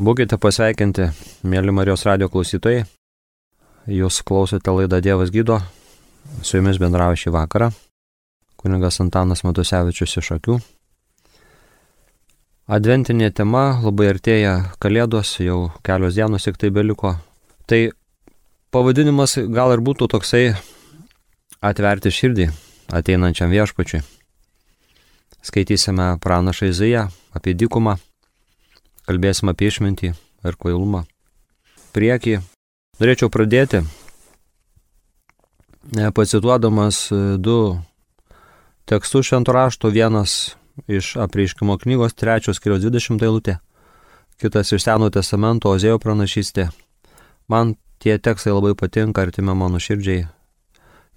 Būkite pasveikinti, mėly Marijos radio klausytojai. Jūs klausote laidą Dievas gydo. Su jumis bendrauju šį vakarą. Kuningas Antanas Matusevičius iš akių. Adventinė tema labai artėja Kalėdos, jau kelios dienos tik tai beliko. Tai pavadinimas gal ir būtų toksai atverti širdį ateinančiam viešpačiui. Skaitysime pranašą Izaiją apie dykumą kalbėsim apie išmintį ir kvailumą. Priekį norėčiau pradėti, e, pacituodamas e, du tekstus švento rašto, vienas iš apreiškimo knygos, trečios skiriaus 20 eilutė, kitas iš Seno testamento Ozėjo pranašystė. Man tie tekstai labai patinka, artime mano širdžiai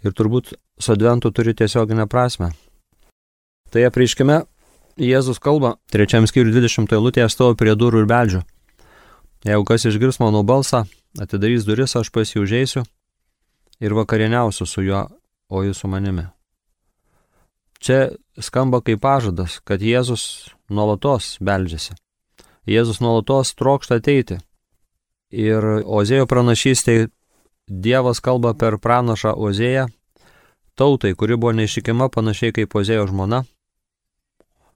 ir turbūt su adventu turi tiesioginę prasme. Tai apreiškime Jėzus kalba, trečiam skyriui 20 eilutėje stovi prie durų ir beldžiu. Jeigu kas išgirs mano balsą, atidarys duris, aš pas jį užeisiu ir vakarieniausiu su juo, o jis su manimi. Čia skamba kaip pažadas, kad Jėzus nuolatos beldžiasi. Jėzus nuolatos trokšta ateiti. Ir Ozėjo pranašystėje Dievas kalba per pranašą Ozėją tautai, kuri buvo neištikima panašiai kaip Ozėjo žmona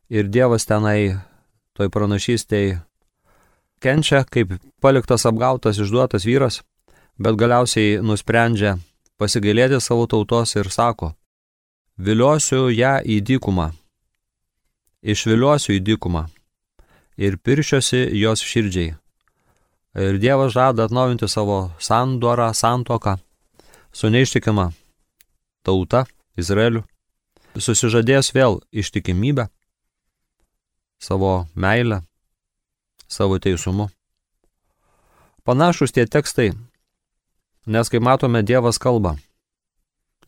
ir Dievas tenai toj pranašystėje kenčia, kaip paliktas apgautas, išduotas vyras, bet galiausiai nusprendžia pasigailėti savo tautos ir sako, viliosiu ją į dykumą, išviliosiu į dykumą ir piršiuosi jos širdžiai. Ir Dievas žada atnaujinti savo sandorą, santoką su neištikima tauta, Izraeliu. Susižadės vėl ištikimybę savo meilę, savo teisumu. Panašus tie tekstai, nes kai matome Dievas kalba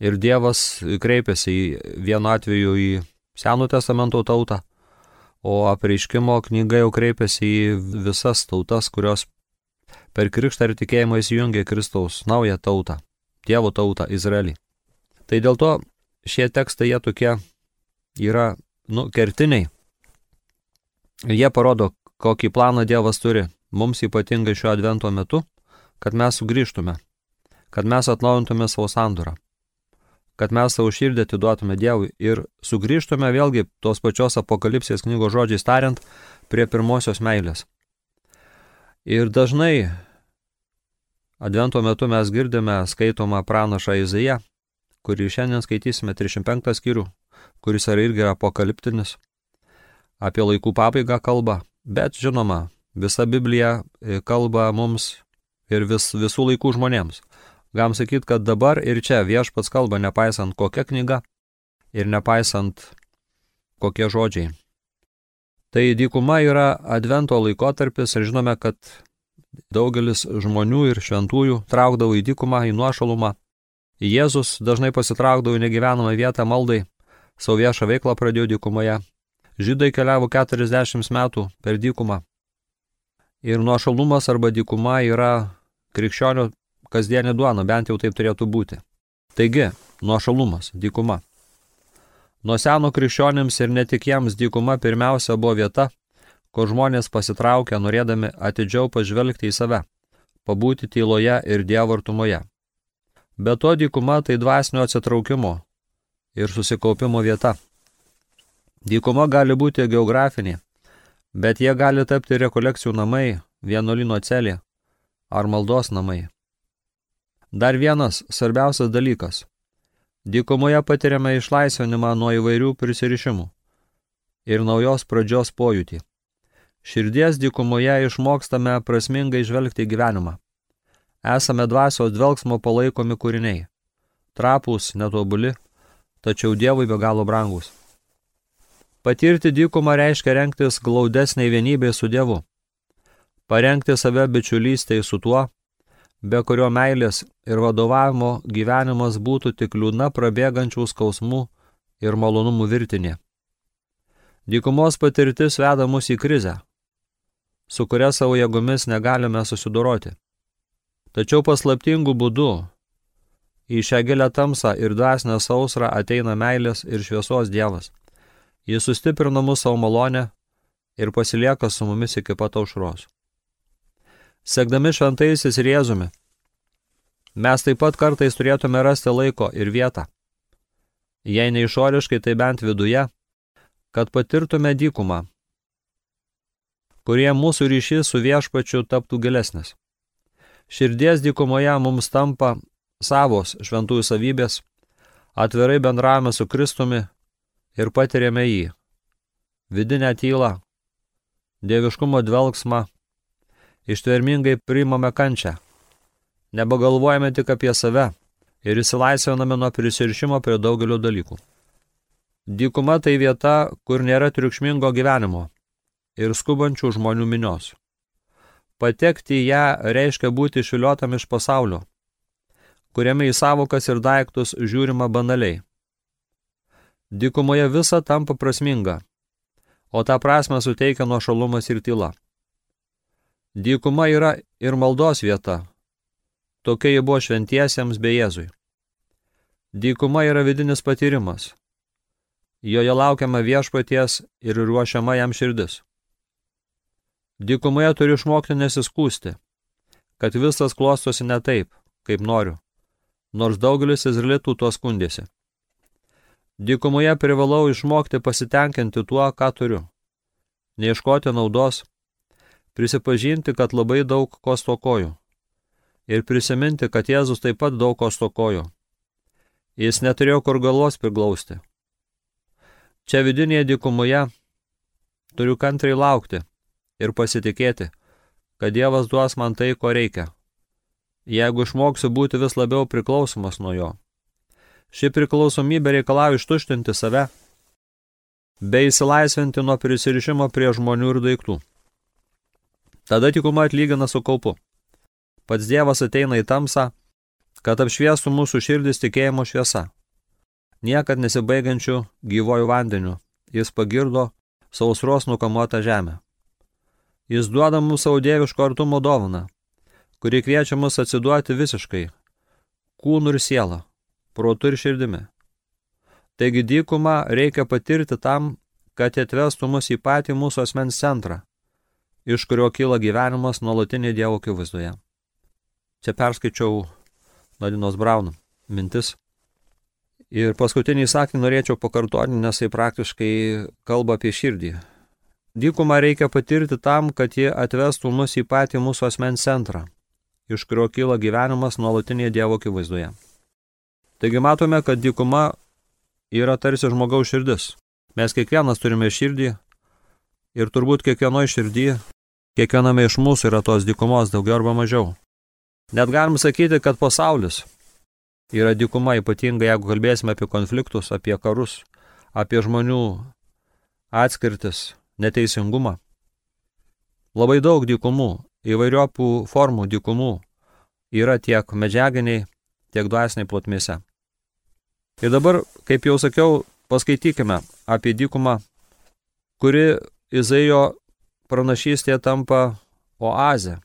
ir Dievas kreipiasi į vienu atveju į Senų testamento tautą, o apreiškimo knyga jau kreipiasi į visas tautas, kurios per krikštą ir tikėjimą įsijungia Kristaus naują tautą, Dievo tautą Izraelį. Tai dėl to šie tekstai jie tokie yra, nu, kertiniai Jie parodo, kokį planą Dievas turi mums ypatingai šiuo advento metu, kad mes sugrįžtume, kad mes atnaujintume savo sandurą, kad mes savo širdį atiduotume Dievui ir sugrįžtume vėlgi tos pačios apokalipsės knygos žodžiais tariant prie pirmosios meilės. Ir dažnai advento metu mes girdime skaitomą pranašą Izaiją, kurį šiandien skaitysime 35 skyrių, kuris yra irgi apokaliptinis apie laikų pabaigą kalba, bet žinoma, visa Biblija e, kalba mums ir vis, visų laikų žmonėms. Gam sakyti, kad dabar ir čia viešpats kalba, nepaisant kokia knyga ir nepaisant kokie žodžiai. Tai dykuma yra advento laikotarpis ir žinome, kad daugelis žmonių ir šventųjų traukdavo į dykumą, į nuošalumą. Jėzus dažnai pasitraukdavo į negyvenamą vietą maldai, savo viešą veiklą pradėjo dykumoje, Žydai keliavo 40 metų per dykumą. Ir nuošalumas arba dykuma yra krikščionių kasdienė duona, bent jau taip turėtų būti. Taigi, nuošalumas, dykuma. Nuo seno krikščionims ir ne tik jiems dykuma pirmiausia buvo vieta, kur žmonės pasitraukia norėdami atidžiau pažvelgti į save, pabūti tyloje ir Dievo artumoje. Be to dykuma tai dvasinio atsitraukimo ir susikaupimo vieta. Dykuma gali būti geografinė, bet jie gali tapti rekolekcijų namai, vienuolino celė ar maldos namai. Dar vienas svarbiausias dalykas. Dykumoje patiriame išlaisvinimą nuo įvairių prisirišimų ir naujos pradžios pojūtį. Širdies dykumoje išmokstame prasmingai žvelgti gyvenimą. Esame dvasios dvelgsmo palaikomi kūriniai. Trapūs, netobuli, tačiau Dievui be galo brangus. Patirti dykumą reiškia renktis glaudesniai vienybei su Dievu. Parengti save bičiulystėj su tuo, be kurio meilės ir vadovavimo gyvenimas būtų tik liūdna prabėgančių skausmų ir malonumų virtinė. Dykumos patirtis veda mus į krizę, su kuria savo jėgomis negalime susidoroti. Tačiau paslaptingų būdų į šią gilę tamsą ir dvasinę sausrą ateina meilės ir šviesos Dievas. Jis sustiprina mūsų savo malonę ir pasilieka su mumis iki pat aušros. Sekdami šventaisiais ir Jėzumi, mes taip pat kartais turėtume rasti laiko ir vietą. Jei ne išoriškai, tai bent viduje, kad patirtume dykumą, kurie mūsų ryšys su viešpačiu taptų gilesnis. Širdies dykumoje mums tampa savos šventųjų savybės, atvirai bendravome su Kristumi ir patiriame jį. Vidinę tylą, dieviškumo dvelgsmą, ištvermingai priimame kančią. Nebegalvojame tik apie save ir įsilaisviname nuo prisirišimo prie daugelio dalykų. Dykuma tai vieta, kur nėra triukšmingo gyvenimo ir skubančių žmonių minios. Patekti į ją reiškia būti išviliotam iš pasaulio, kuriame į savokas ir daiktus žiūrima banaliai. Dykumoje visa tampa prasminga, o tą prasme suteikia nuošalumas ir tyla. Dykuma yra ir maldos vieta. Tokia ji buvo šventiesiems bei Jėzui. Dykuma yra vidinis patyrimas. Joje laukiama viešpaties ir ruošiama jam širdis. Dykumoje turiu išmokti nesiskūsti, kad visas klostosi ne taip, kaip noriu nors daugelis izraelitų tuo skundėsi. Dykumoje privalau išmokti pasitenkinti tuo, ką turiu. Neieškoti naudos, prisipažinti, kad labai daug ko stokoju. Ir prisiminti, kad Jėzus taip pat daug ko stokojo. Jis neturėjo kur galvos priglausti. Čia vidinėje dykumoje turiu kantriai laukti ir pasitikėti, kad Dievas duos man tai, ko reikia jeigu išmoksiu būti vis labiau priklausomas nuo jo. Ši priklausomybė reikalauja ištuštinti save, bei įsilaisvinti nuo prisirišimo prie žmonių ir daiktų. Tada tikuma atlygina su kaupu. Pats Dievas ateina į tamsą, kad apšviestų mūsų širdis tikėjimo šviesa. Niekad nesibaigiančių gyvojų vandeniu jis pagirdo sausros nukamuotą žemę. Jis duoda mums savo dieviško artumo dovaną, kuri kviečia mus atsiduoti visiškai - kūnų ir sielą, protu ir širdimi. Taigi dykumą reikia patirti tam, kad atvestų mus į patį mūsų asmens centrą, iš kurio kyla gyvenimas nuolatinė Dievo akivaizdoje. Čia perskaičiau Nadinos Braun mintis. Ir paskutinį sakinį norėčiau pakartoti, nes tai praktiškai kalba apie širdį. Dykumą reikia patirti tam, kad ji atvestų mus į patį mūsų asmens centrą, iš kurio kyla gyvenimas nuolatinėje Dievo akivaizdoje. Taigi matome, kad dykuma yra tarsi žmogaus širdis. Mes kiekvienas turime širdį ir turbūt kiekvienoje širdį, kiekviename iš mūsų yra tos dykumos daugiau arba mažiau. Net galim sakyti, kad pasaulis yra dykuma ypatingai, jeigu kalbėsime apie konfliktus, apie karus, apie žmonių atskirtis, neteisingumą. Labai daug dykumų įvairiopų formų dykumų yra tiek medžiaginiai, tiek dvasiniai plotmėse. Ir dabar, kaip jau sakiau, paskaitykime apie dykumą, kuri Izaijo pranašystėje tampa oazė,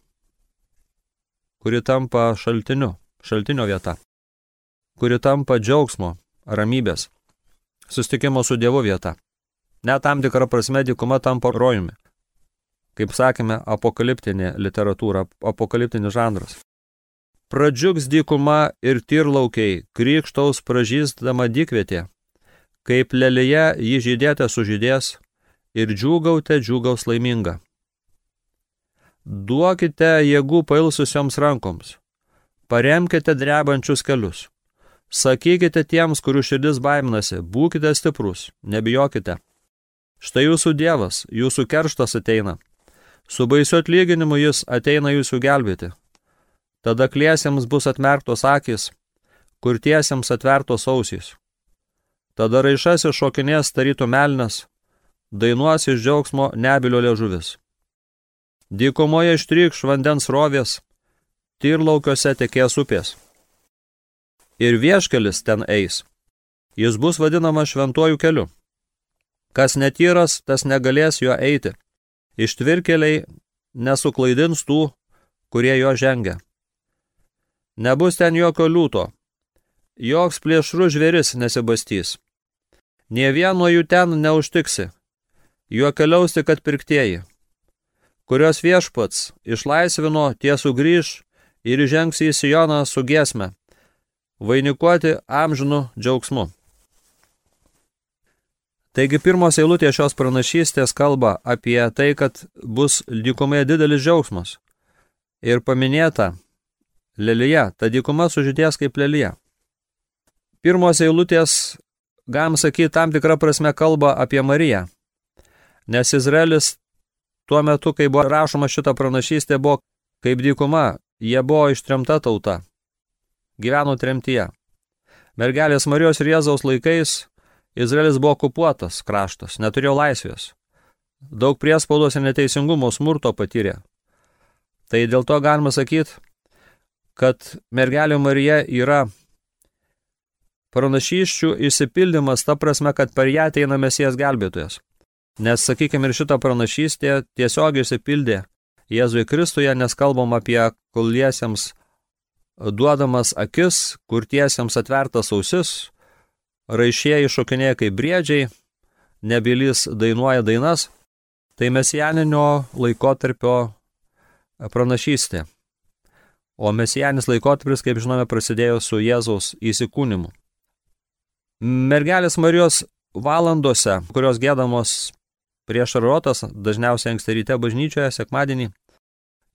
kuri tampa šaltiniu, šaltinio vieta, kuri tampa džiaugsmo, ramybės, sustikimo su Dievu vieta. Net tam tikrą prasme dykuma tampa rojumi kaip sakėme, apokaliptinė literatūra, apokaliptinis žanras. Pradžiugs dykuma ir tirlaukiai, krikštaus pražįstama dykvietė, kaip lelyje jį žydėte sužydės ir džiūgaute džiūgaus laiminga. Duokite jėgų pailsusioms rankoms, paremkite drebančius kelius, sakykite tiems, kurių širdis baiminasi, būkite stiprus, nebijokite. Štai jūsų Dievas, jūsų kerštas ateina, Su baisiu atlyginimu jis ateina jūsų gelbėti. Tada kliesiems bus atmerktos akis, kurtiesiems atvertos ausys. Tada raišasis šokinės tarytų melnas, dainuos iš džiaugsmo nebilio liežuvis. Dykumoje ištrykš vandens rovės, tyrlaukiuose tekės upės. Ir vieškelis ten eis. Jis bus vadinamas šventuoju keliu. Kas netyras, tas negalės jo eiti Ištvirkeliai nesuklaidins tų, kurie jo žengia. Nebus ten jokio liūto, joks plėšrų žvėris nesibastys. Nie vieno jų ten neužtiksi, juo keliaus tik atpirktieji. kurios viešpats išlaisvino, tie sugrįž ir įžengs į Sijoną su giesme, vainikuoti amžinų džiaugsmu. Taigi pirmos eilutės šios pranašystės kalba apie tai, kad bus dykumoje didelis džiaugsmas. Ir paminėta lelyje, ta dykuma sužydės kaip lelyje. Pirmos eilutės, galim sakyti, tam tikrą prasme kalba apie Mariją. Nes Izraelis tuo metu, kai buvo rašoma šitą pranašystę, buvo kaip dykuma, jie buvo ištremta tauta. Gyveno tremtyje. Mergelės Marijos ir Jėzaus laikais Izraelis buvo okupuotas kraštas, neturėjo laisvės. Daug priespaudos ir neteisingumo smurto patyrė. Tai dėl to galima sakyti, kad mergelė Marija yra pranašyščių išsipildymas, ta prasme, kad per ją ateina mesijas gelbėtojas. Nes, sakykime, ir šitą pranašystę tiesiog išsipildė Jėzui Kristuje, nes kalbam apie kuliesiems duodamas akis, kurtiesiems atvertas ausis, raišieji šokinėja kaip briedžiai, nebylys dainuoja dainas, tai mesijaninio laikotarpio pranašystė. O mesijanis laikotarpis, kaip žinome, prasidėjo su Jėzaus įsikūnimu. Mergelės Marijos valandose, kurios gėdamos prieš arotas, dažniausiai anksti ryte bažnyčioje, sekmadienį,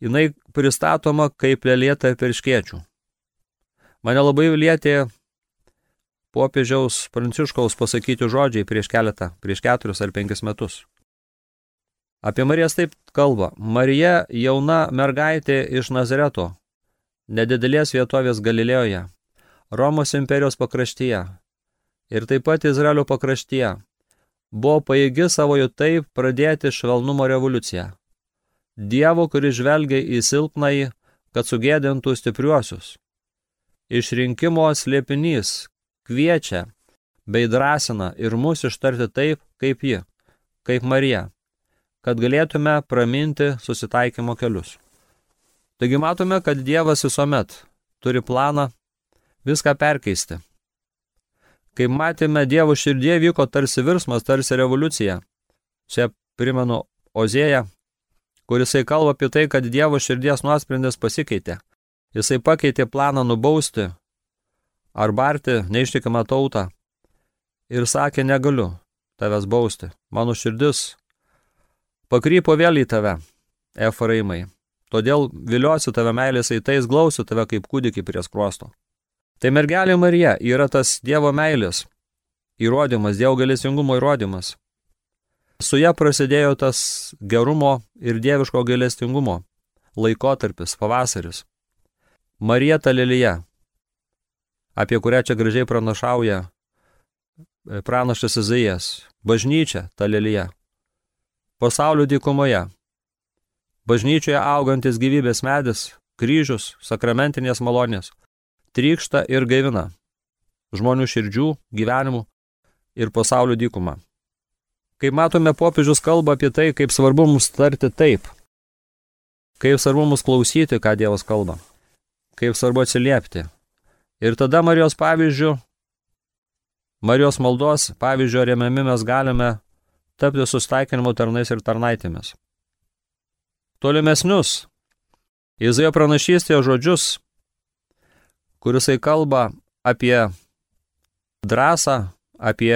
jinai pristatoma kaip lėlėta perškiečių. Mane labai lietė popiežiaus Pranciškaus pasakyti žodžiai prieš keletą, prieš keturis ar penkis metus. Apie Marijas taip kalba. Marija jauna mergaitė iš Nazareto, nedidelės vietovės Galilėjoje, Romos imperijos pakraštyje ir taip pat Izraelio pakraštyje, buvo paėgi savojo taip pradėti švelnumo revoliuciją. Dievo, kuris žvelgia į silpnąjį, kad sugėdintų stipriuosius. Išrinkimo slėpinys, kviečia bei drąsina ir mus ištarti taip, kaip ji, kaip Marija, kad galėtume praminti susitaikymo kelius. Taigi matome, kad Dievas visuomet turi planą viską perkeisti. Kaip matėme, Dievo širdie vyko tarsi virsmas, tarsi revoliucija. Čia primenu Ozėją, kurisai kalba apie tai, kad Dievo širdies nuosprendis pasikeitė. Jisai pakeitė planą nubausti ar barti neištikimą tautą ir sakė, negaliu tavęs bausti, mano širdis pakrypo vėl į tave, Efraimai, todėl viliosiu tave meilės eitais, glausiu tave kaip kūdikį prie skruosto. Tai mergelė Marija yra tas Dievo meilės įrodymas, Dievo galėsingumo įrodymas. Su ja prasidėjo tas gerumo ir dieviško gailestingumo laikotarpis, pavasaris. Marija ta lelyje, apie kurią čia gražiai pranašauja e, pranašas Izaijas, bažnyčia, ta lelyje, pasaulio dykumoje, bažnyčioje augantis gyvybės medis, kryžius, sakramentinės malonės, trykšta ir gaivina žmonių širdžių, gyvenimų ir pasaulio dykumą. Kaip matome, popiežius kalba apie tai, kaip svarbu mums tarti taip, kaip svarbu mums klausyti, ką Dievas kalba, kaip svarbu atsiliepti, Ir tada Marijos pavyzdžių, Marijos maldos pavyzdžio remiami mes galime tapti sustaikinimo tarnais ir tarnaitėmis. Tolimesnius. Izaijo pranašystėje žodžius, kurisai kalba apie drąsą, apie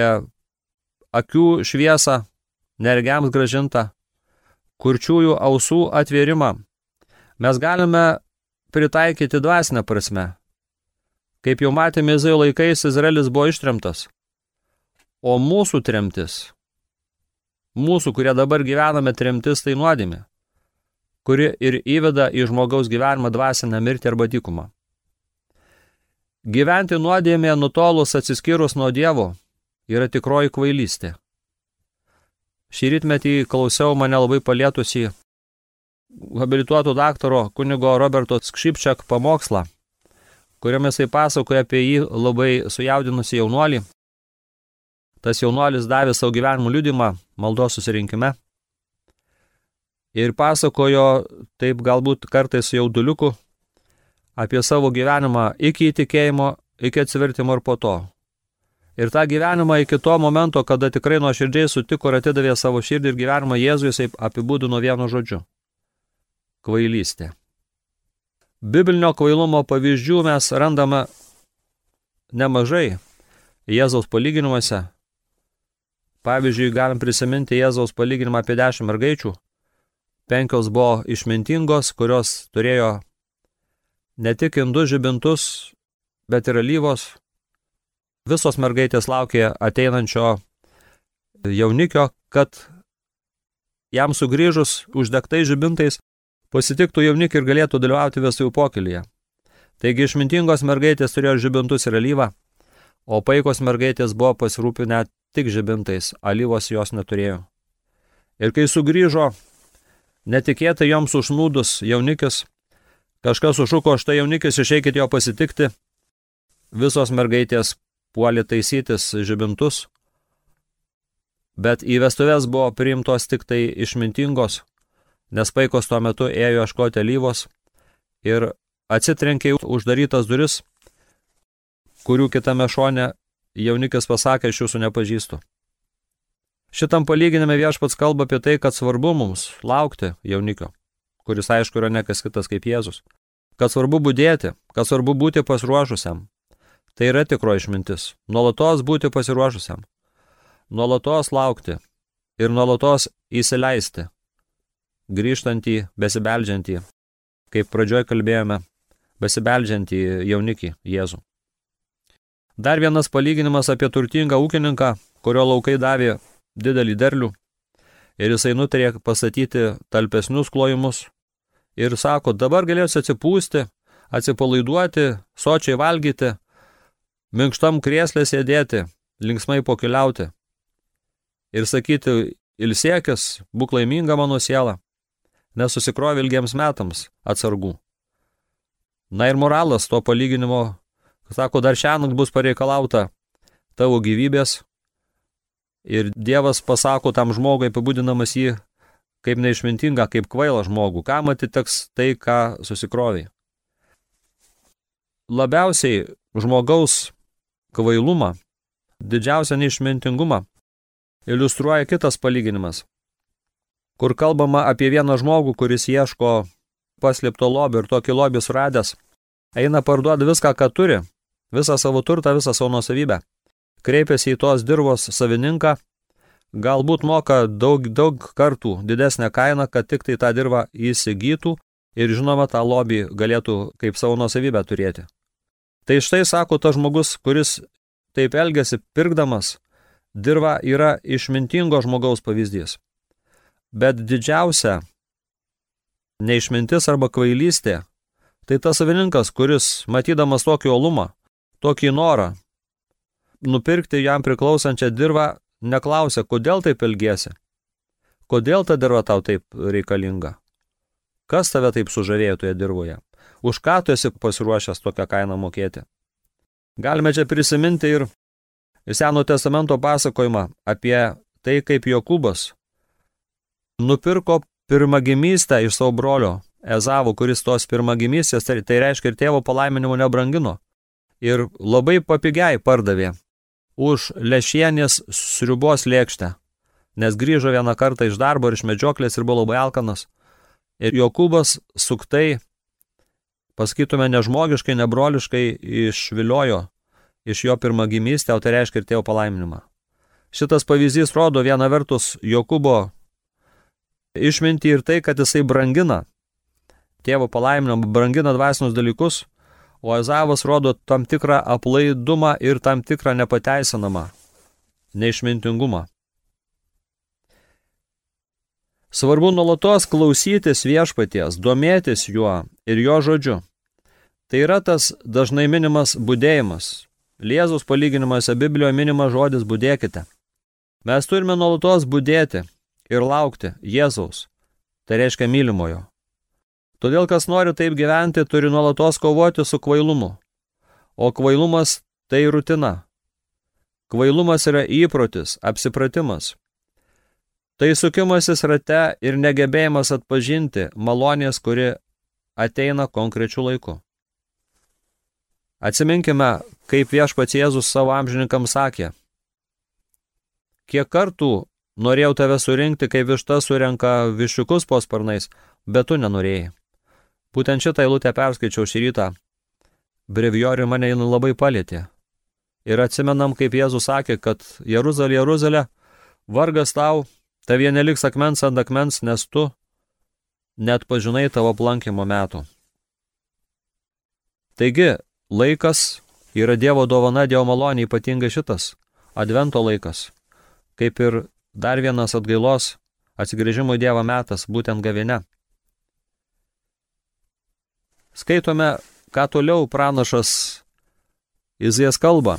akių šviesą, nergiams gražintą, kurčiųjų ausų atvėrimą, mes galime pritaikyti dvasinę prasme, Kaip jau matėme, Izaijo laikais Izraelis buvo ištremtas. O mūsų tremtis, mūsų, kurie dabar gyvename tremtis, tai nuodėmė, kuri ir įveda į žmogaus gyvenimą dvasinę mirtį arba dykumą. Gyventi nuodėmėje nutolus atsiskyrus nuo Dievo yra tikroji kvailystė. Šį rytmetį klausiau mane labai palietusi habilituoto daktaro kunigo Roberto Skšipčiak pamokslą kuriame jisai pasakoja apie jį labai sujaudinusi jaunuolį. Tas jaunuolis davė savo gyvenimo liudimą maldos susirinkime ir pasakojo taip galbūt kartais jauduliuku apie savo gyvenimą iki įtikėjimo, iki atsivertimo ir po to. Ir tą gyvenimą iki to momento, kada tikrai nuoširdžiai sutiko ir atidavė savo širdį ir gyvenimą Jėzui, jisai apibūdino vienu žodžiu. kvailystė. Biblinio kvailumo pavyzdžių mes randame nemažai Jėzaus palyginimuose. Pavyzdžiui, galim prisiminti Jėzaus palyginimą apie dešimt mergaičių. Penkios buvo išmintingos, kurios turėjo ne tik indus žibintus, bet ir alyvos. Visos mergaitės laukė ateinančio jaunikio, kad jam sugrįžus uždegtai žibintais pasitiktų jaunikį ir galėtų dalyvauti vestuvių pokylyje. Taigi išmintingos mergaitės turėjo žibintus ir alyvą, o paikos mergaitės buvo pasirūpinę tik žibintais, alyvos jos neturėjo. Ir kai sugrįžo, netikėtai joms užnūdus jaunikis, kažkas sušuko, štai jaunikis, išeikit jo pasitikti, visos mergaitės puolė taisytis žibintus, bet į vestuvės buvo priimtos tik tai išmintingos, nes paikos tuo metu ėjo ieškoti alyvos ir atsitrenkė uždarytas duris, kurių kitame šone jaunikis pasakė, aš jūsų nepažįstu. Šitam palyginime viešpats kalba apie tai, kad svarbu mums laukti jaunikio, kuris aišku yra nekas kitas kaip Jėzus. Kad svarbu būdėti, kad svarbu būti pasiruošusiam. Tai yra tikro išmintis. Nuolatos būti pasiruošusiam nuolatos laukti ir nuolatos įsileisti, grįžtantį, besibeldžiantį, kaip pradžioj kalbėjome, besibeldžiantį jaunikį Jėzų. Dar vienas palyginimas apie turtingą ūkininką, kurio laukai davė didelį derlių ir jisai nutarė pastatyti talpesnius klojimus ir sako, dabar galėsiu atsipūsti, atsipalaiduoti, sočiai valgyti, minkštam krėslė sėdėti, linksmai pokeliauti ir sakyti, ilsėkis, būk laiminga mano siela, nesusikrovi ilgiems metams atsargų. Na ir moralas to palyginimo, sako, dar šiandien bus pareikalauta tavo gyvybės ir Dievas pasako tam žmogui apibūdinamas jį kaip neišmintingą, kaip kvailą žmogų, kam atiteks tai, ką susikroviai. Labiausiai žmogaus kvailumą, didžiausią neišmintingumą iliustruoja kitas palyginimas, kur kalbama apie vieną žmogų, kuris ieško paslėpto lobio ir tokį lobį suradęs, eina parduoti viską, ką turi, visą savo turtą, visą savo nusavybę. Kreipiasi į tos dirbos savininką, galbūt moka daug, daug kartų didesnę kainą, kad tik tai tą dirbą įsigytų ir žinoma tą lobį galėtų kaip savo nusavybę turėti. Tai štai sako tas žmogus, kuris taip elgesi pirkdamas dirva yra išmintingo žmogaus pavyzdys. Bet didžiausia neišmintis arba kvailystė tai tas savininkas, kuris, matydamas tokį olumą, tokį norą, nupirkti jam priklausančią dirvą, neklausia, kodėl taip elgėsi, kodėl ta dirva tau taip reikalinga, kas tave taip sužavėjo toje dirboje, už ką tu esi pasiruošęs tokią kainą mokėti. Galime čia prisiminti ir Seno testamento pasakojimą apie tai, kaip Jokūbas nupirko pirmagimystę iš savo brolio Ezavo, kuris tos pirmagimystės, tai reiškia ir tėvo palaiminimo nebrangino. Ir labai papigiai pardavė už lešienės sriubos lėkštę, nes grįžo vieną kartą iš darbo ir iš medžioklės ir buvo labai alkanas. Ir Jokūbas suktai, pasakytume, nežmogiškai, nebroliškai išviliojo iš jo pirmagimystę, o tai reiškia ir tėvo palaiminimą. Šitas pavyzdys rodo viena vertus Jokūbo išminti ir tai, kad jisai brangina tėvo palaiminimą, brangina dvasinius dalykus, o Ezavas rodo tam tikrą aplaidumą ir tam tikrą nepateisinamą neišmintingumą. Svarbu nuolatos klausytis viešpaties, domėtis juo ir jo žodžiu. Tai yra tas dažnai minimas būdėjimas, Lėzus palyginimuose Biblijoje minima žodis būdėkite. Mes turime nuolatos būdėti ir laukti Jėzaus, tai reiškia mylimojo. Todėl, kas nori taip gyventi, turi nuolatos kovoti su kvailumu. O kvailumas tai rutina. Kvailumas yra įprotis, apsipratimas. Tai sukimasis rate ir negebėjimas atpažinti malonės, kuri ateina konkrečiu laiku. Atsiminkime, kaip viešpats Jėzus savo amžininkams sakė. Kiek kartų norėjau tave surinkti, kai višta surenka višiukus po sparnais, bet tu nenorėjai. Būtent šitą eilutę perskaičiau šį rytą. Breviori mane jin labai palėtė. Ir atsimenam, kaip Jėzus sakė, kad Jeruzalė, Jeruzalė, vargas tau, tavie neliks akmens ant akmens, nes tu net pažinai tavo aplankimo metų. Taigi, laikas yra Dievo dovana, Dievo malonė, ypatingai šitas advento laikas, kaip ir dar vienas atgailos atsigrėžimo į Dievą metas, būtent gavine. Skaitome, ką toliau pranašas Izijas kalba.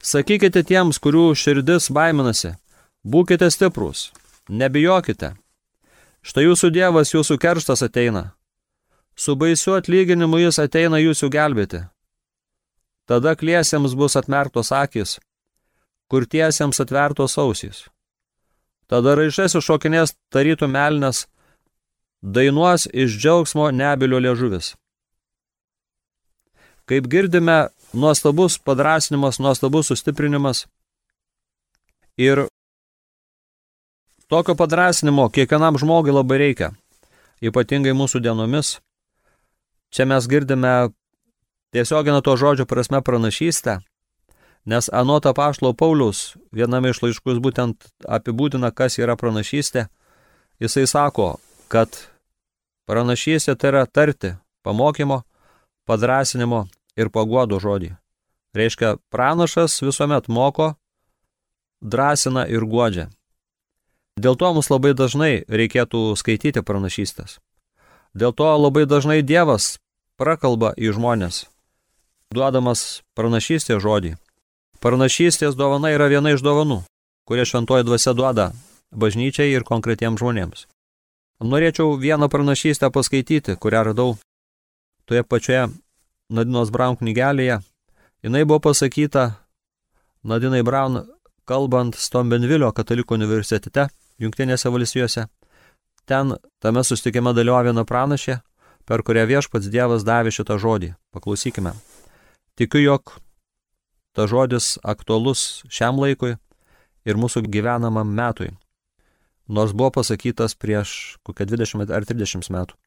Sakykite tiems, kurių širdis baiminasi, būkite stiprus, nebijokite. Štai jūsų Dievas, jūsų kerštas ateina. Su baisiu atlyginimu jis ateina jūsų gelbėti. Tada kliesiems bus atmerktos akis, kurtiesiems atvertos ausys. Tada raišės iššokinės tarytų melnes, dainuos iš džiaugsmo nebilio liežuvis. Kaip girdime, nuostabus padrasinimas, nuostabus sustiprinimas ir tokio padrasinimo kiekvienam žmogui labai reikia, ypatingai mūsų dienomis. Čia mes girdime tiesioginę to žodžio prasme pranašystę, Nes anota pašlo Paulius viename iš laiškus būtent apibūdina, kas yra pranašystė. Jisai sako, kad pranašystė tai yra tarti pamokymo, padrasinimo ir paguodo žodį. Reiškia, pranašas visuomet moko, drąsina ir guodžia. Dėl to mums labai dažnai reikėtų skaityti pranašystės. Dėl to labai dažnai Dievas prakalba į žmonės, duodamas pranašystės žodį. Parnašystės dovana yra viena iš dovanų, kurie šventoji dvasia duoda bažnyčiai ir konkretiems žmonėms. Norėčiau vieną pranašystę paskaityti, kurią radau toje pačioje Nadinos Braun knygelėje. Jis buvo pasakyta Nadinai Braun kalbant Stombenvilio katalikų universitete, Junktinėse valstijose. Ten tame sustikime dalyvavo viena pranašė, per kurią viešpats Dievas davė šitą žodį. Paklausykime. Tikiu, jog ta žodis aktualus šiam laikui ir mūsų gyvenamam metui, nors buvo pasakytas prieš kokią 20 ar 30 metų.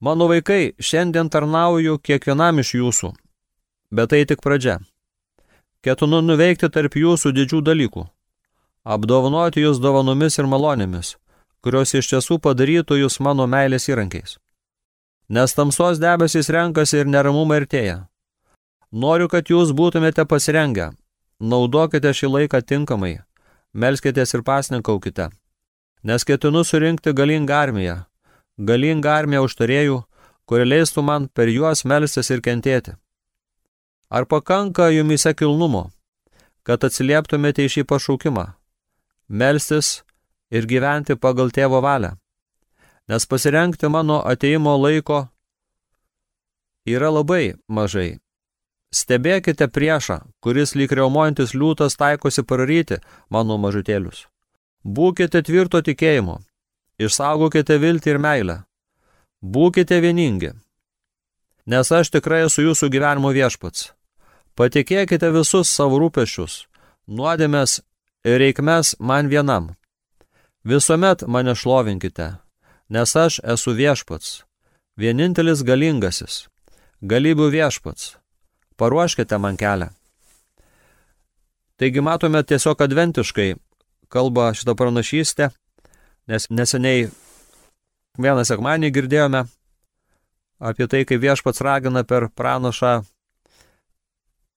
Mano vaikai, šiandien tarnauju kiekvienam iš jūsų, bet tai tik pradžia. Ketinu nuveikti tarp jūsų didžių dalykų, apdovanoti jūs dovanomis ir malonėmis, kurios iš tiesų padarytų jūs mano meilės įrankiais. Nes tamsos debesys renkasi ir neramumai artėja. Noriu, kad jūs būtumėte pasirengę. Naudokite šį laiką tinkamai. Melskitės ir pasninkaukite. Nes ketinu surinkti galingą armiją. Galingą armiją užtarėjų, kuri leistų man per juos melstis ir kentėti. Ar pakanka jumise kilnumo, kad atsilieptumėte į šį pašaukimą? Melstis ir gyventi pagal tėvo valią. Nes pasirengti mano ateimo laiko yra labai mažai Stebėkite priešą, kuris lyg reumojantis liūtas taikosi praryti mano mažutėlius. Būkite tvirto tikėjimo, išsaugokite viltį ir meilę. Būkite vieningi, nes aš tikrai esu jūsų gyvenimo viešpats. Patikėkite visus savo rūpešius, nuodėmės ir reikmes man vienam. Visuomet mane šlovinkite, nes aš esu viešpats, vienintelis galingasis, galybių viešpats paruoškite man kelią. Taigi matome tiesiog adventiškai kalba šitą pranašystę, nes neseniai vieną sekmanį girdėjome apie tai, kaip viešpats ragina per pranašą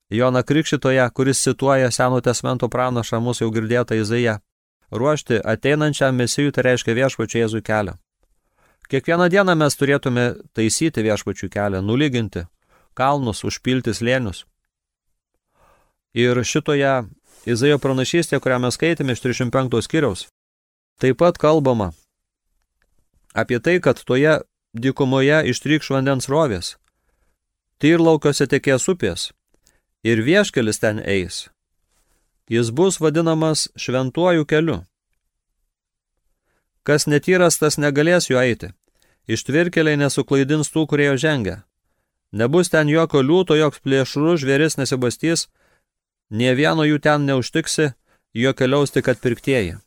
Joną Krikščitoje, kuris cituoja Seno testamento pranašą mūsų jau girdėtą Izaiją, ruošti ateinančiam mesijui, tai reiškia viešpačiu Jėzui kelią. Kiekvieną dieną mes turėtume taisyti viešpačių kelią, nulyginti, kalnus, užpilti slėnius. Ir šitoje Izaijo pranašystėje, kurią mes skaitėme iš 35 skyriaus, taip pat kalbama apie tai, kad toje dykumoje ištrykš vandens rovės, tyrlaukiuose tekės upės ir vieškelis ten eis. Jis bus vadinamas šventuoju keliu. Kas netyras, tas negalės jo eiti. Ištvirkeliai nesuklaidins tų, kurie jo žengia. Nebus ten jokio liūto, joks plėšrų žvėris nesibastys, nie vieno jų ten neužtiksi, jo keliaus tik atpirktieji.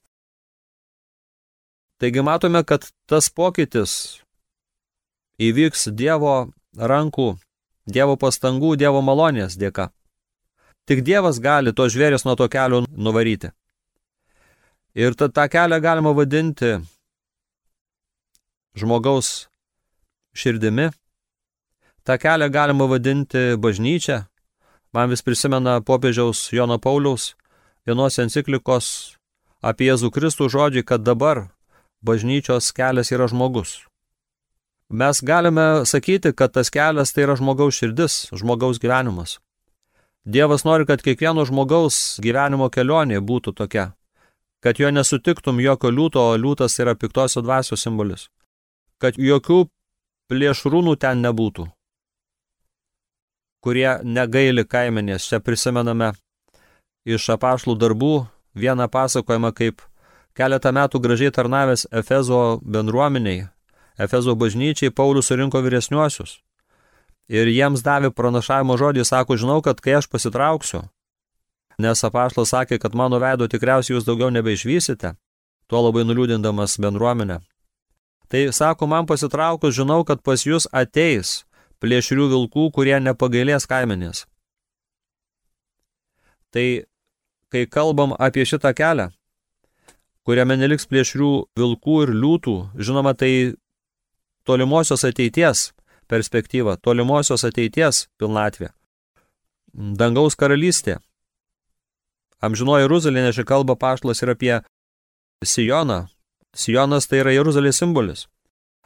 Taigi matome, kad tas pokytis įvyks Dievo rankų, Dievo pastangų, Dievo malonės dėka. Tik Dievas gali to žvėris nuo to kelio nuvaryti. Ir tą, tą kelią galima vadinti žmogaus širdimi. Ta kelią galima vadinti bažnyčia. Man vis prisimena popiežiaus Jono Pauliaus vienos enciklikos apie Jėzų Kristų žodžiai, kad dabar bažnyčios kelias yra žmogus. Mes galime sakyti, kad tas kelias tai yra žmogaus širdis, žmogaus gyvenimas. Dievas nori, kad kiekvieno žmogaus gyvenimo kelionė būtų tokia, kad jo nesutiktum jokio liūto, o liūtas yra piktosio dvasios simbolis, kad jokių plėšrūnų ten nebūtų, kurie negaili kaimenės. Čia prisimename iš apašlų darbų vieną pasakojimą, kaip keletą metų gražiai tarnavęs Efezo bendruomeniai, Efezo bažnyčiai Paulius surinko vyresniuosius. Ir jiems davė pranašavimo žodį, sako, žinau, kad kai aš pasitrauksiu, nes apaštas sakė, kad mano veido tikriausiai jūs daugiau nebeišvysite, tuo labai nuliūdindamas bendruomenę. Tai sako, man pasitraukus žinau, kad pas jūs ateis plėšrių vilkų, kurie nepagailės kaimenės. Tai kai kalbam apie šitą kelią, kuriame neliks plėšrių vilkų ir liūtų, žinoma, tai tolimosios ateities perspektyva, tolimosios ateities pilnatvė. Dangaus karalystė. Amžinoji Jeruzalė, nes ši kalba paštlas ir apie Sijoną, Sijonas tai yra Jeruzalės simbolis.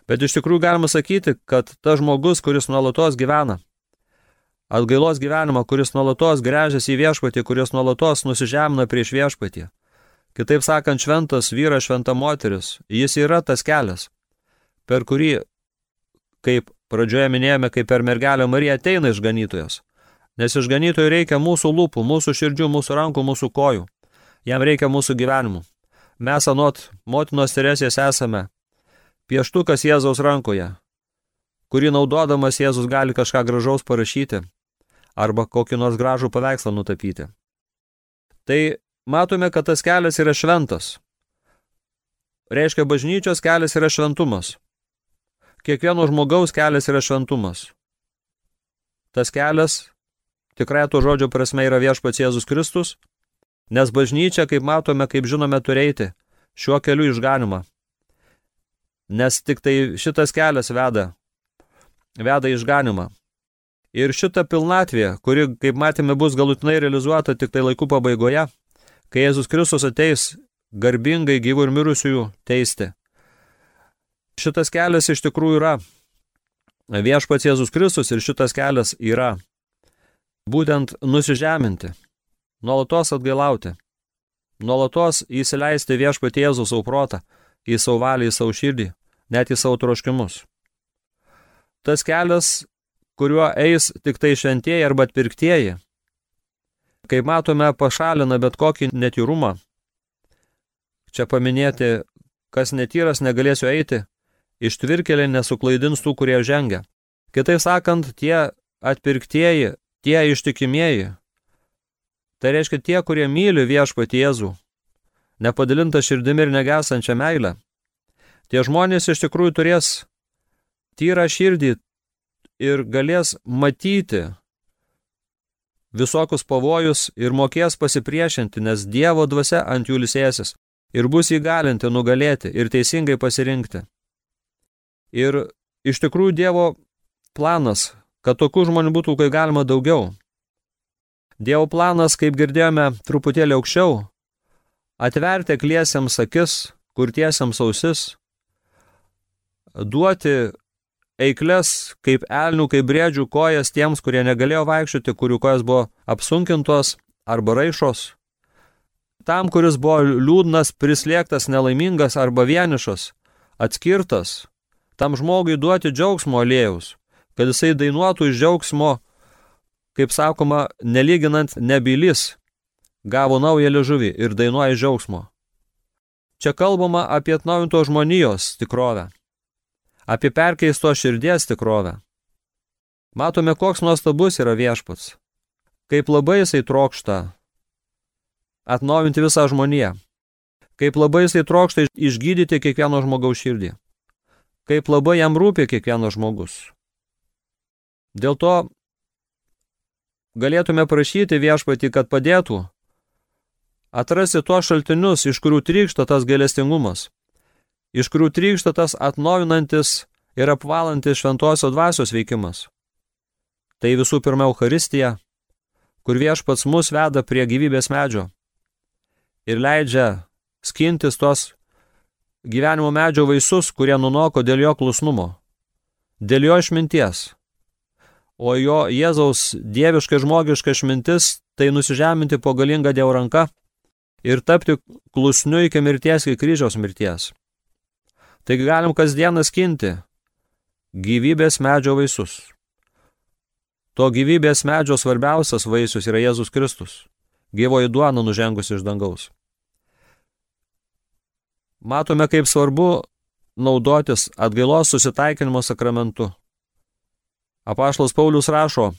Bet iš tikrųjų galima sakyti, kad tas žmogus, kuris nuolatos gyvena, atgailos gyvenimą, kuris nuolatos grežiasi į viešpatį, kuris nuolatos nusižemina prieš viešpatį. Kitaip sakant, šventas vyras, šventa moteris, jis yra tas kelias, per kurį, kaip pradžioje minėjome, kaip per mergelę Mariją ateina išganytojas. Nes išganytojui reikia mūsų lūpų, mūsų širdžių, mūsų rankų, mūsų kojų. Jam reikia mūsų gyvenimų. Mes anot motinos Teresės esame pieštukas Jėzaus rankoje, kurį naudodamas Jėzus gali kažką gražaus parašyti arba kokį nors gražų paveikslą nutapyti. Tai matome, kad tas kelias yra šventas. Reiškia, bažnyčios kelias yra šventumas. Kiekvieno žmogaus kelias yra šventumas. Tas kelias, tikrai to žodžio prasme, yra viešpats Jėzus Kristus, Nes bažnyčia, kaip matome, kaip žinome, turėti šiuo keliu išganimą. Nes tik tai šitas kelias veda, veda išganimą. Ir šita pilnatvė, kuri, kaip matėme, bus galutinai realizuota tik tai laikų pabaigoje, kai Jėzus Kristus ateis garbingai gyvų ir mirusiųjų teisti. Šitas kelias iš tikrųjų yra viešpats Jėzus Kristus ir šitas kelias yra būtent nusižeminti nuolatos atgailauti, nuolatos įsileisti viešpatį Jėzų savo protą, į savo valią, į savo širdį, net į savo troškimus. Tas kelias, kuriuo eis tik tai šventieji arba atpirktieji, kaip matome, pašalina bet kokį netyrumą. Čia paminėti, kas netyras negalėsiu eiti, ištvirkelė nesuklaidins tų, kurie žengia. Kitaip sakant, tie atpirktieji, tie ištikimieji, Tai reiškia tie, kurie myli viešpatį Jėzų, nepadalinta širdimi ir negesančią meilę. Tie žmonės iš tikrųjų turės tyrą širdį ir galės matyti visokius pavojus ir mokės pasipriešinti, nes Dievo dvasia ant jų lisėsis ir bus įgalinti nugalėti ir teisingai pasirinkti. Ir iš tikrųjų Dievo planas, kad tokių žmonių būtų kaip galima daugiau. Dievo planas, kaip girdėjome truputėlį aukščiau, atverti akliesiams akis, kurtiesiams ausis, duoti eikles kaip elnių, kaip briedžių kojas tiems, kurie negalėjo vaikščioti, kurių kojas buvo apsunkintos arba raišos. Tam, kuris buvo liūdnas, prislėgtas, nelaimingas arba vienišas, atskirtas, tam žmogui duoti džiaugsmo alėjus, kad jisai dainuotų iš džiaugsmo kaip sakoma, nelyginant nebylys, gavo naują liežuvį ir dainuoja džiaugsmo. Čia kalbama apie atnaujinto žmonijos tikrovę, apie perkeisto širdies tikrovę. Matome, koks nuostabus yra viešpats, kaip labai jisai trokšta atnaujinti visą žmoniją, Kaip labai jisai trokšta išgydyti kiekvieno žmogaus širdį. Kaip labai jam rūpi kiekvienas žmogus. Dėl to galėtume prašyti viešpatį, kad padėtų atrasti tuos šaltinius, iš kurių trykšta tas gailestingumas, iš kurių trykšta tas atnaujinantis ir apvalantis šventosios dvasios veikimas. Tai visų pirma Euharistija, kur viešpats mus veda prie gyvybės medžio ir leidžia skintis tos gyvenimo medžio vaisius, kurie nunoko dėl jo klusnumo, dėl jo išminties. O jo Jėzaus dieviška žmogiška išmintis tai nusižeminti po galingą Dievo ranką ir tapti klusniu iki mirties, iki kryžiaus mirties. Taigi galim kasdieną skinti gyvybės medžio vaisius. To gyvybės medžio svarbiausias vaisius yra Jėzus Kristus, gyvoji duona nužengus iš dangaus. Matome, kaip svarbu naudotis atgailos susitaikinimo sakramentu. Apaštalas Paulius rašo,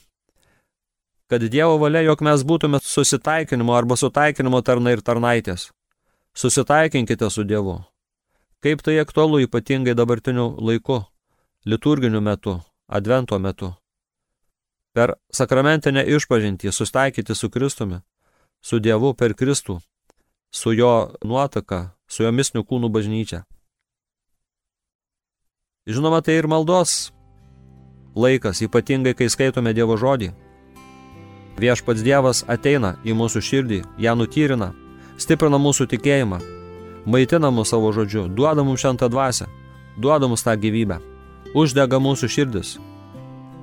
kad Dievo valia, jog mes būtume susitaikinimo arba sutaikinimo tarnai ir tarnaitės. Susitaikinkite su Dievu. Kaip tai aktualu ypatingai dabartiniu laiku, liturginiu metu, advento metu. Per sakramentinę išpažintį sustaikyti su Kristumi, su Dievu per Kristų, su jo nuotaka, su jo misnių kūnų bažnyčia. Žinoma, tai ir maldos laikas, ypatingai kai skaitome Dievo žodį. Viešpats Dievas ateina į mūsų širdį, ją nutyrina, stiprina mūsų tikėjimą, maitina mūsų savo žodžiu, duoda mums šentą dvasę, duoda mums tą gyvybę, uždega mūsų širdis,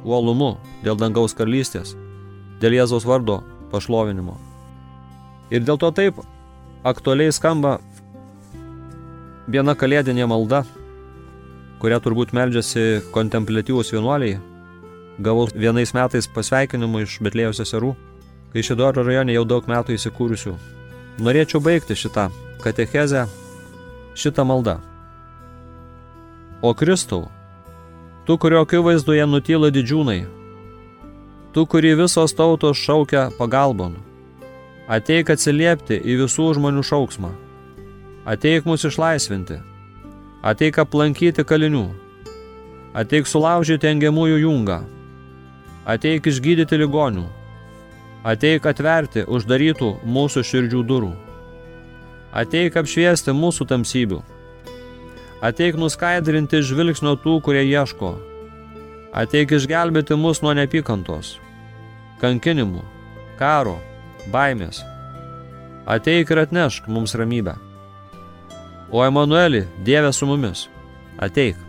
uolumu dėl dangaus karalystės, dėl Jėzaus vardo pašlovinimo. Ir dėl to taip aktualiai skamba viena kalėdinė malda, kurią turbūt meldžiasi kontemplatyvūs vienuoliai. Gavau vienais metais pasveikinimų iš Betlėjos seserų, kai Šidoro rajone jau daug metų įsikūrusių. Norėčiau baigti šitą katechezę, šitą maldą. O Kristau, tu, kurio akivaizdoje nutyla didžiūnai, tu, kurį visos tautos šaukia pagalbon, ateik atsiliepti į visų žmonių šauksmą. Ateik mus išlaisvinti, ateik aplankyti kalinių, ateik sulaužyti engiamųjų jungą, ateik išgydyti ligonių, ateik atverti uždarytų mūsų širdžių durų, ateik apšviesti mūsų tamsybių, ateik nuskaidrinti žvilgsnio tų, kurie ieško, ateik išgelbėti mus nuo nepykantos, kankinimų, karo, baimės, ateik ir atnešk mums ramybę. O Emanueli, Dieve su mumis, ateik.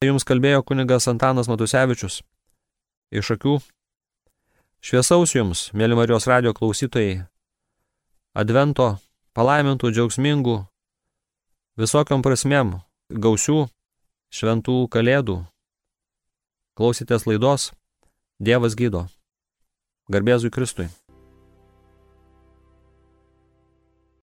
Jums kalbėjo kunigas Antanas Matusevičius. Iš akių. Šviesaus jums, mėly Marijos radio klausytojai. Advento, palaimintų, džiaugsmingų, visokiam prasmėm, gausių, šventų kalėdų. Klausytės laidos Dievas gydo. Garbėzui Kristui.